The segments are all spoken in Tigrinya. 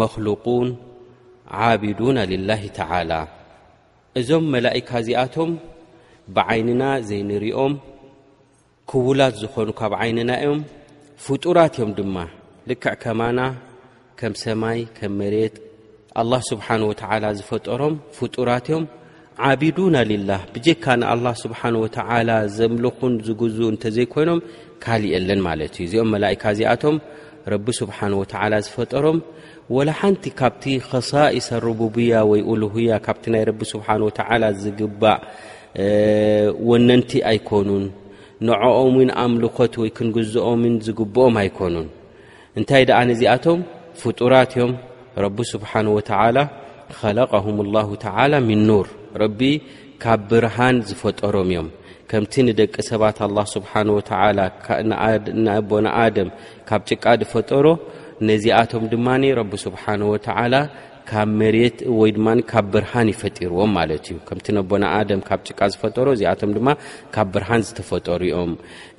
መክሉቁን ዓቢዱና ልላሂ ተዓላ እዞም መላኢካ እዚኣቶም ብዓይንና ዘይንሪኦም ክውላት ዝኾኑ ካብ ዓይንና እዮም ፍጡራት እዮም ድማ ልክዕ ከማና ከም ሰማይ ከም መሬት ኣላ ስብሓን ወተዓላ ዝፈጠሮም ፍጡራት እዮም ዓቢዱና ሊላህ ብጀካ ንኣላ ስብሓን ወተዓላ ዘምልኹን ዝግዙ እንተዘይኮይኖም ካልእ የለን ማለት እዩ እዚኦም መላእካ እዚኣቶም ረቢ ስብሓን ወተዓላ ዝፈጠሮም ወላ ሓንቲ ካብቲ ኸሳኢሰ ሩቡብያ ወይ ኡሉህያ ካብቲ ናይ ረቢ ስብሓን ወተዓላ ዝግባእ ወነንቲ ኣይኮኑን ንዕኦምን ኣምልኾት ወይ ክንግዝኦምን ዝግብኦም ኣይኮኑን እንታይ ደኣ ነዚኣቶም ፍጡራት እዮም ረቢ ስብሓን ወተዓላ ኸለቀሁም ላሁ ተዓላ ምን ኑር ረቢ ካብ ብርሃን ዝፈጠሮም እዮም ከምቲ ንደቂ ሰባት ኣላ ስብሓን ወተላ ንኣቦ ንኣደም ካብ ጭቃ ዝፈጠሮ ነዚኣቶም ድማ ረቢ ስብሓን ወተዓላ ካብ መሬት ወይ ድማ ካብ ብርሃን እዩ ፈጢርዎም ማለት እዩ ከምቲ ነቦና ኣደም ካብ ጭቃ ዝፈጠሮ እዚኣቶም ድማ ካብ ብርሃን ዝተፈጠሩ እዮም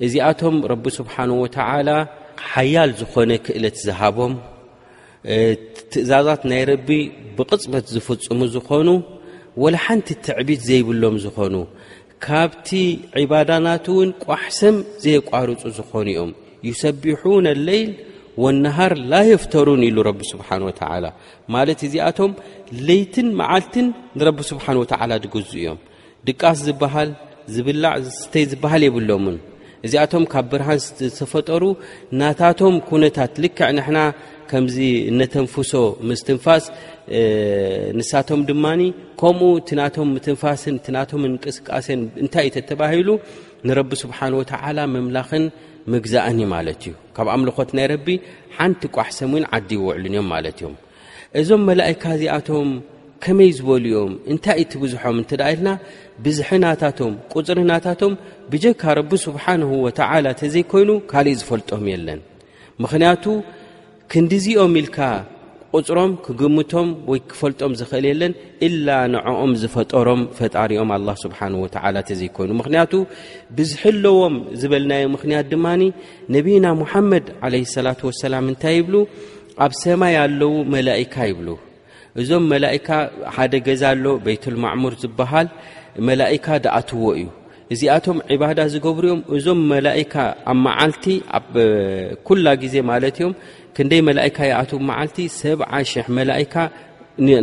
እዚኣቶም ረቢ ስብሓን ወተዓላ ሓያል ዝኾነ ክእለት ዝሃቦም ትእዛዛት ናይ ረቢ ብቕፅበት ዝፍፅሙ ዝኾኑ ወላ ሓንቲ ትዕቢት ዘይብሎም ዝኾኑ ካብቲ ዒባዳናት እውን ቋሕሰም ዘየቋርፁ ዝኾኑ እዮም ዩሰቢሑን ኣለይል ወነሃር ላ የፍተሩን ኢሉ ረቢ ስብሓን ወተዓላ ማለት እዚኣቶም ለይትን መዓልትን ንረቢ ስብሓን ወተዓላ ድግዙ እዮም ድቃስ ዝበሃል ዝብላዕ ስተይ ዝበሃል የብሎምን እዚኣቶም ካብ ብርሃን ዝተፈጠሩ ናታቶም ኩነታት ልክዕ ንሕና ከምዚ እነተንፍሶ ምስትንፋስ ንሳቶም ድማ ከምኡ እቲ ናቶም ምትንፋስን እቲ ናቶም እንቅስቃሴን እንታይ እዩ ተተባሂሉ ንረቢ ስብሓን ወተዓላ ምምላኽን ምግዛእን እዩ ማለት እዩ ካብ ኣምልኾት ናይ ረቢ ሓንቲ ቋሕሰም እውን ዓዲ ይውዕሉን እዮም ማለት እዮም እዞም መላእካ እዚኣቶም ከመይ ዝበሉ እዮም እንታይ እዩ ትብዝሖም እንተ ኢልና ብዝሒ ናታቶም ቁፅሪ ናታቶም ብጀካ ረቢ ስብሓንሁ ወተዓላ እተዘይኮይኑ ካልእ ዝፈልጦም የለን ምኽንያቱ ክንዲዚኦም ኢልካ ቁፅሮም ክግምቶም ወይ ክፈልጦም ዝኽእል የለን እላ ንዕኦም ዝፈጠሮም ፈጣሪኦም ኣላ ስብሓን ወተዓላ እተዘይኮይኑ ምኽንያቱ ብዝሒ ኣለዎም ዝበልናዮ ምኽንያት ድማ ነቢና ሙሓመድ ዓለ ሰላት ወሰላም እንታይ ይብሉ ኣብ ሰማይ ኣለዉ መላካ ይብሉ እዞም መላካ ሓደ ገዛ ኣሎ ቤትልማዕሙር ዝበሃል መላካ ደኣትዎ እዩ እዚኣቶም ዕባዳ ዝገብሩ እዮም እዞም መላካ ኣብ መዓልቲ ኣብ ኩላ ግዜ ማለት እዮም ክንደይ መላካ ይኣትው መዓልቲ ሰብዓ ሽሕ መላካ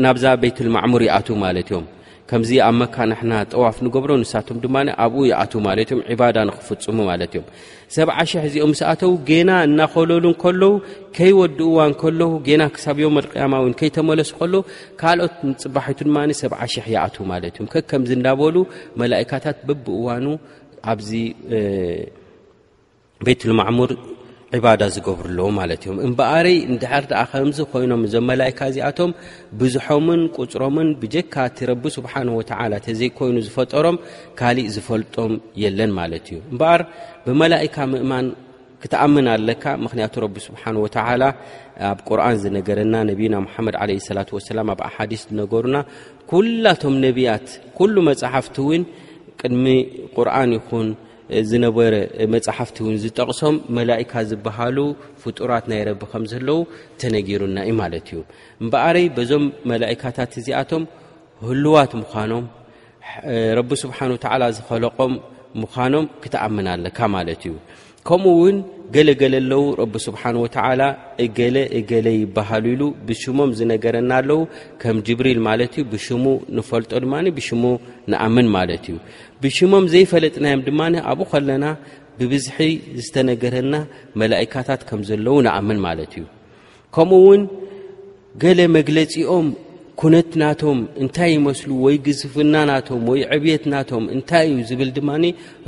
ናብዛ ቤትልማዕሙር ይኣትው ማለት እዮም ከምዚ ኣብ መካ ንሕና ጠዋፍ ንገብሮ ንሳቶም ድማ ኣብኡ ይኣትዉ ማለት እዮም ዕባዳ ንክፍፅሙ ማለት እዮም ሰብ ዓሸሕ እዚኦም ምስ ኣተዉ ጌና እናኸለሉ ከለዉ ከይወድእዋ ከለዉ ጌና ክሳብ ዮም ኣልቅያማ እውን ከይተመለሱ ከለዉ ካልኦት ንፅባሒቱ ድማ ሰብ ዓሸሕ ይኣትዉ ማለት እዮም ከከምዚ እንዳበሉ መላእካታት በብእዋኑ ኣብዚ ቤት ልማዕሙር ዕባዳ ዝገብሩ ኣለዎ ማለት እዮም እምበኣረይ እንድሕር ደኣ ከምዚ ኮይኖም እዞም መላይካ እዚኣቶም ብዙሖምን ቁፅሮምን ብጀካ እቲ ረቢ ስብሓን ወተዓላ ተዘይኮይኑ ዝፈጠሮም ካሊእ ዝፈልጦም የለን ማለት እዩ እምበኣር ብመላይካ ምእማን ክትኣምን ኣለካ ምክንያቱ ረቢ ስብሓን ወተዓላ ኣብ ቁርን ዝነገረና ነቢና ሙሓመድ ዓለ ሰላት ወሰላም ኣብ ኣሓዲስ ዝነገሩና ኩላቶም ነቢያት ኩሉ መፅሓፍቲ እውን ቅድሚ ቁርን ይኹን ዝነበረ መጽሓፍቲ እውን ዝጠቕሶም መላእካ ዝበሃሉ ፍጡራት ናይ ረቢ ከም ዘለዉ ተነጊሩና እዩ ማለት እዩ እምበኣረይ በዞም መላእካታት እዚኣቶም ህልዋት ምዃኖም ረቢ ስብሓን ወተዓላ ዝኸለቖም ምዃኖም ክትኣምን ኣለካ ማለት እዩ ከምኡ እውን ገለገለ ኣለዉ ረቢ ስብሓን ወተዓላ እገለ እገለ ይበሃሉ ኢሉ ብሽሞም ዝነገረና ኣለዉ ከም ጅብሪል ማለት እዩ ብሽሙ ንፈልጦ ድማ ብሽሙ ንኣምን ማለት እዩ ብሽሞም ዘይፈለጥናዮም ድማ ኣብኡ ከለና ብብዝሒ ዝተነገረና መላእካታት ከም ዘለዉ ንኣምን ማለት እዩ ከምኡ ውን ገለ መግለፂኦም ኩነት ናቶም እንታይ ይመስሉ ወይ ግዝፍና ናቶም ወይ ዕብየት ናቶም እንታይ እዩ ዝብል ድማ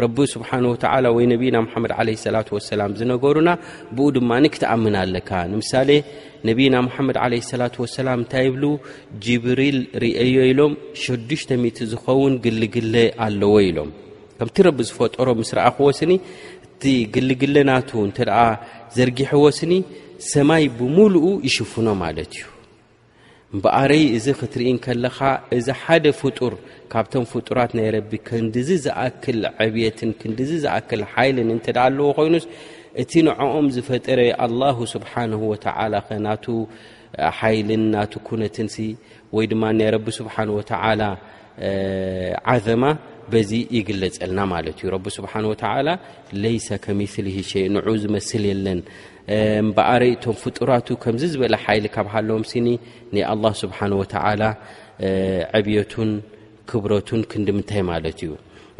ረቢ ስብሓን ወተላ ወይ ነቢና ሓመድ ዓለ ሰላ ወሰላም ዝነገሩና ብኡ ድማ ክትኣምን ኣለካ ንምሳሌ ነቢና ሓመድ ዓለ ሰላ ወሰላም እንታይ ይብሉ ጂብሪል ርእዮ ኢሎም ሸዱሽተ ሚእቲ ዝኸውን ግልግለ ኣለዎ ኢሎም ከምቲ ረቢ ዝፈጠሮ ምስ ረኣኽዎ ስኒ እቲ ግልግለ ናቱ እንተ ደኣ ዘርጊሕዎ ስኒ ሰማይ ብምሉኡ ይሽፍኖ ማለት እዩ እምበኣረይ እዚ ክትርኢ ከለኻ እዚ ሓደ ፍጡር ካብቶም ፍጡራት ናይ ረቢ ክንዲዚ ዝኣክል ዕብትን ክንዲዚ ዝኣክል ሓይልን እንተ ደኣ ኣለዎ ኮይኑስ እቲ ንዕኦም ዝፈጠረ ኣላሁ ስብሓንሁ ወተዓላ ኸናቱ ሓይልን ናቱ ኩነትንሲ ወይ ድማ ናይ ረቢ ስብሓን ወተዓላ ዓዘማ በዚ ይግለጸልና ማለት እዩ ረቢ ስብሓን ወተዓላ ለይሰ ከሚስሊ ሸይ ንዑ ዝመስል የለን እምበኣረይ እቶም ፍጡራቱ ከምዚ ዝበለ ሓይሊ ካብ ሃለዎም ሲኒ ናይ ኣላ ስብሓን ወተዓላ ዕብየቱን ክብረቱን ክንዲ ምንታይ ማለት እዩ?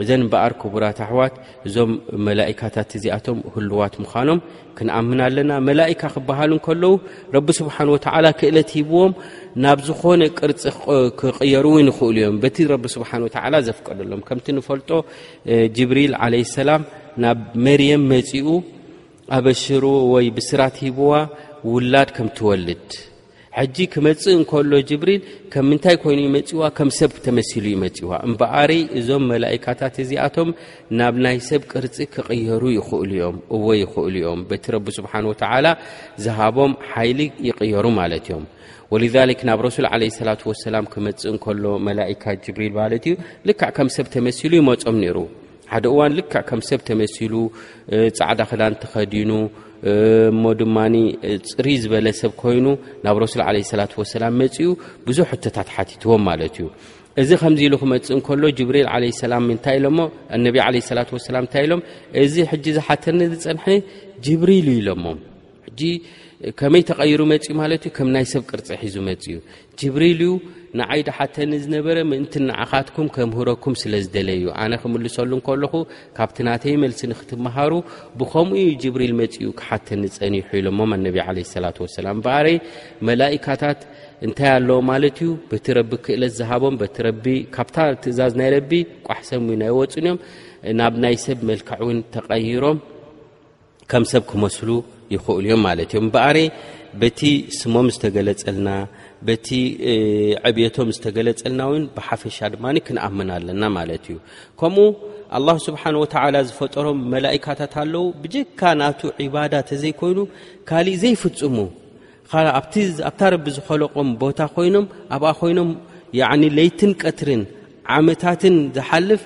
እዘን እምበኣር ክቡራት ኣሕዋት እዞም መላኢካታት እዚኣቶም ህሉዋት ምዃኖም ክንኣምን ኣለና። መላኢካ ክበሃሉ እንከለዉ ረቢ ስብሓን ወተዓላ ክእለት ሂብዎም ናብ ዝኾነ ቅርፂ ክቕየሩ እውን ይኽእሉ እዮም በቲ ረቢ ስብሓን ወተዓላ ዘፍቀደሎም ከምቲ ንፈልጦ ጅብሪል ዓለ ሰላም ናብ መርየም መፂኡ ኣበሽሩ ወይ ብስራት ሂብዋ ውላድ ከም ትወልድ ሕጂ ክመጽእ እንከሎ ጅብሪል ከም ምንታይ ኮይኑ እዩ መጺዋ ከም ሰብ ተመሲሉ እዩ መጺዋ እምበኣረይ እዞም መላኢካታት እዚኣቶም ናብ ናይ ሰብ ቅርጺ ክቕየሩ ይኽእሉ እዮም እወ ይኽእሉ እዮም በቲ ረቢ ስብሓን ወተዓላ ዝሃቦም ሓይሊ ይቕየሩ ማለት እዮም ወልዛሊክ ናብ ረሱል ዓለ ሰላት ወሰላም ክመጽእ እንከሎ መላኢካ ጅብሪል ማለት እዩ ልክዕ ከም ሰብ ተመሲሉ ይመጾም ነይሩ ሓደ እዋን ልክዕ ከም ሰብ ተመሲሉ ጻዕዳ ክዳን ተኸዲኑ እሞ ድማ ፅሪ ዝበለ ሰብ ኮይኑ ናብ ረሱል ለ ሰላት ወሰላም መፅኡ ብዙሕ ሕቶታት ሓቲትዎም ማለት እዩ እዚ ከምዚ ኢሉ ክመፅእ እንከሎ ጅብሪል ለ ሰላም እንታይ ኢሎሞ ነቢ ለ ሰላት ወሰላም እንታይ ኢሎም እዚ ሕጂ ዝሓተኒ ዝፀንሐ ጅብሪል እዩ ኢሎሞ ሕጂ ከመይ ተቐይሩ መፅኡ ማለት እዩ ከም ናይ ሰብ ቅርፂ ሒዙ መፅ እዩ ጅብሪል እዩ ንዓይ ድሓተኒ ዝነበረ ምእንቲ ንዓኻትኩም ከምህረኩም ስለ ዝደለዩ እዩ ኣነ ክምልሰሉ እንከለኹ ካብቲ ናተይ መልሲ ንክትምሃሩ ብከምኡ እዩ ጅብሪል መፂኡ ክሓተኒ ፀኒሑ ኢሎሞም ኣነቢ ዓለ ሰላት ወሰላም በኣረይ መላኢካታት እንታይ ኣለዎ ማለት እዩ በቲ ረቢ ክእለት ዝሃቦም በቲ ረቢ ካብታ ትእዛዝ ናይ ረቢ ቋሕሰም እውን ኣይወፁን እዮም ናብ ናይ ሰብ መልክዕ እውን ተቐይሮም ከም ሰብ ክመስሉ ይኽእሉ እዮም ማለት እዮም እምበኣረ በቲ ስሞም ዝተገለጸልና በቲ ዕብየቶም ዝተገለጸልና እውን ብሓፈሻ ድማ ክንኣምን ኣለና ማለት እዩ ከምኡ ኣላሁ ስብሓን ወተዓላ ዝፈጠሮም መላእካታት ኣለዉ ብጀካ ናቱ ዒባዳ ተዘይኮይኑ ካሊእ ዘይፍጽሙ ኣብታ ረቢ ዝኸለቆም ቦታ ኮይኖም ኣብኣ ኮይኖም ለይትን ቀትርን ዓመታትን ዝሓልፍ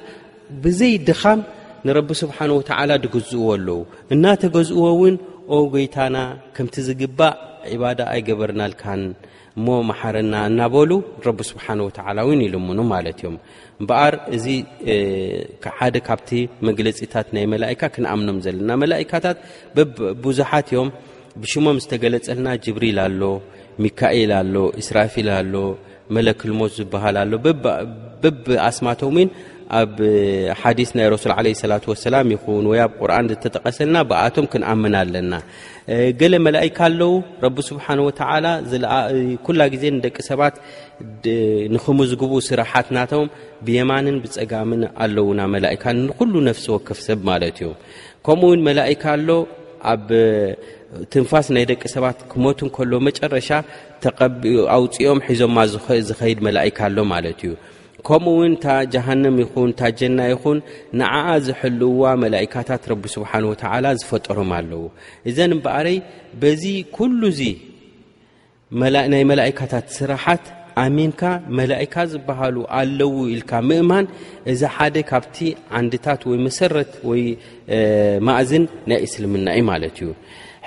ብዘይ ድኻም ንረቢ ስብሓን ወተዓላ ዝግዝእዎ ኣለዉ እናተገዝእዎ እውን ኦ ጎይታና ከምቲ ዝግባእ ዕባዳ ኣይገበርናልካን እሞ መሓረና እናበሉ ረቢ ስብሓን ወተዓላ እውን ይልምኑ ማለት እዮም እምበኣር እዚ ሓደ ካብቲ መግለፂታት ናይ መላእካ ክንኣምኖም ዘለና መላእካታት ብዙሓት እዮም ብሽሞም ዝተገለጸልና ጅብሪል ኣሎ ሚካኤል ኣሎ እስራፊል ኣሎ መለክልሞት ዝበሃል ኣሎ ብብ ኣስማቶም ውን ኣብ ሓዲስ ናይ ረሱል ለ ሰላት ወሰላም ይኹን ወይ ኣብ ቁርን ዝተጠቐሰልና ብኣቶም ክንኣምን ኣለና ገለ መላእካ ኣለዉ ረቢ ስብሓን ወተላ ኩላ ግዜ ንደቂ ሰባት ንክምዝግቡ ስራሓት ናቶም ብየማንን ብፀጋምን ኣለዉና መላእካ ንኩሉ ነፍሲ ወከፍ ሰብ ማለት እዩ ከምኡ ውን መላእካ ኣሎ ኣብ ትንፋስ ናይ ደቂ ሰባት ክመቱ ከሎ መጨረሻ ኣውፅኦም ሒዞማ ዝኸይድ መላእካ ኣሎ ማለት እዩ ከምኡ ውን እታ ጀሃንም ይኹን እታ ጀና ይኹን ንዓኣ ዝሕልውዋ መላእካታት ረቢ ስብሓን ወተዓላ ዝፈጠሮም ኣለዉ እዘን እምበኣረይ በዚ ኩሉ ዙ ናይ መላእካታት ስራሓት ኣሚንካ መላእካ ዝበሃሉ ኣለዉ ኢልካ ምእማን እዚ ሓደ ካብቲ ዓንድታት ወይ መሰረት ወይ ማእዝን ናይ እስልምና እዩ ማለት እዩ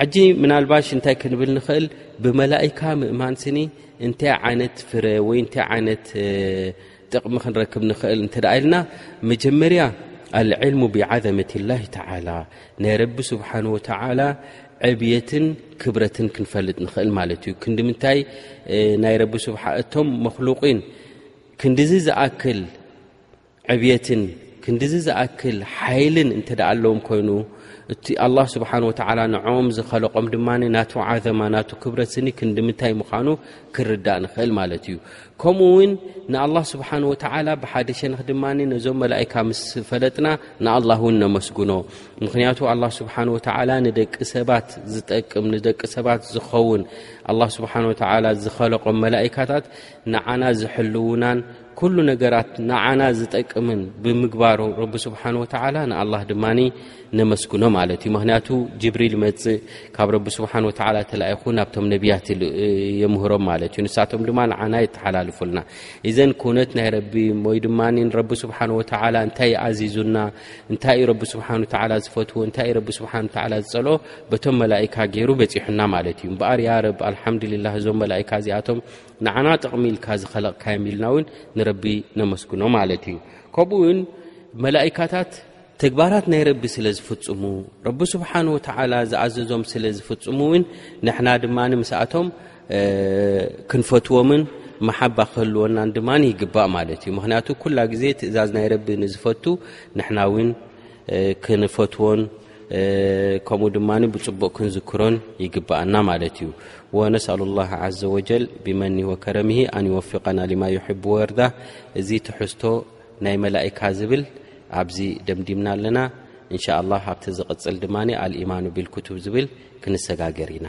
ሕጂ ምናልባሽ እንታይ ክንብል ንኽእል ብመላእካ ምእማን ስኒ እንታይ ዓይነት ፍረ ወይ እንታይ ዓይነት ጥቕሚ ክንረክብ ንኽእል እንተ ደኣ ኢልና መጀመርያ ኣልዕልሙ ብዓዘመት ላህ ተላ ናይ ረቢ ስብሓን ወተላ ዕብየትን ክብረትን ክንፈልጥ ንኽእል ማለት እዩ ክንዲ ምንታይ ናይ ረቢ ስብሓ እቶም መክሉቅን ክንዲዚ ዝኣክል ዕብየትን ክንዲዚ ዝኣክል ሓይልን እንተ ደኣ ኣለዎም ኮይኑ እቲ ኣላ ስብሓን ወተላ ንዕኦም ዝኸለቆም ድማ ናቱ ዓዘማ ናቱ ክብረትኒ ክንዲ ምንታይ ምዃኑ ክርዳእ ንኽእል ማለት እዩ ከምኡ ውን ንኣላ ስብሓን ወተላ ብሓደ ሸንኽ ድማ ነዞም መላእካ ምስ ፈለጥና ንኣላ ውን ነመስግኖ ምክንያቱ ኣላ ስብሓን ወተላ ንደቂ ሰባት ዝጠቅም ንደቂ ሰባት ዝኸውን ኣላ ስብሓን ወተላ ዝኸለቆም መላእካታት ንዓና ዝሕልውናን ኩሉ ነገራት ንዓና ዝጠቅምን ብምግባሩ ረቢ ስብሓን ወተላ ንኣላ ድማ ነመስግኖ ማለት እዩ ምክንያቱ ጅብሪል መፅእ ካብ ረቢ ስብሓን ወ ተላኢኹ ናብቶም ነቢያት የምህሮም ማለት እዩ ንሳቶም ድማ ንዓና የተሓላልፉልና እዘን ኩነት ናይ ረቢ ወይ ድማ ረቢ ስብሓን ወተላ እንታይ ኣዚዙና እንታይ እዩ ረቢ ስብሓን ወተላ ዝፈትዎ እንታይ ዩ ረቢ ስብሓን ወላ ዝፀልኦ በቶም መላእካ ገይሩ በፂሑና ማለት እዩ እምበኣር ያ ረብ ኣልሓምዱልላ እዞም መላእካ እዚኣቶም ንዓና ጥቕሚ ኢልካ ዝኸለቕካዮም ኢልና እውን ንረቢ ነመስግኖ ማለት እዩ ከምኡ ውን መላእካታት ተግባራት ናይ ረቢ ስለ ዝፍፅሙ ረቢ ስብሓን ወተዓላ ዝኣዘዞም ስለ ዝፍፅሙ እውን ንሕና ድማ ምስኣቶም ክንፈትዎምን መሓባ ክህልወናን ድማ ይግባእ ማለት እዩ ምክንያቱ ኩላ ግዜ ትእዛዝ ናይ ረቢ ንዝፈቱ ንሕና እውን ክንፈትዎን ከምኡ ድማ ብፅቡቕ ክንዝክሮን ይግብኣና ማለት እዩ ወነስኣሉ ላ ዘ ወጀል ብመኒ ወከረምሂ ኣን ይወፍቀና ልማ ይሕቡ ወርዳ እዚ ትሕዝቶ ናይ መላእካ ዝብል ኣብዚ ደምዲምና ኣለና እንሻ ላ ኣብቲ ዝቕፅል ድማ ኣልኢማኑ ቢልክቱብ ዝብል ክንሰጋገር ኢና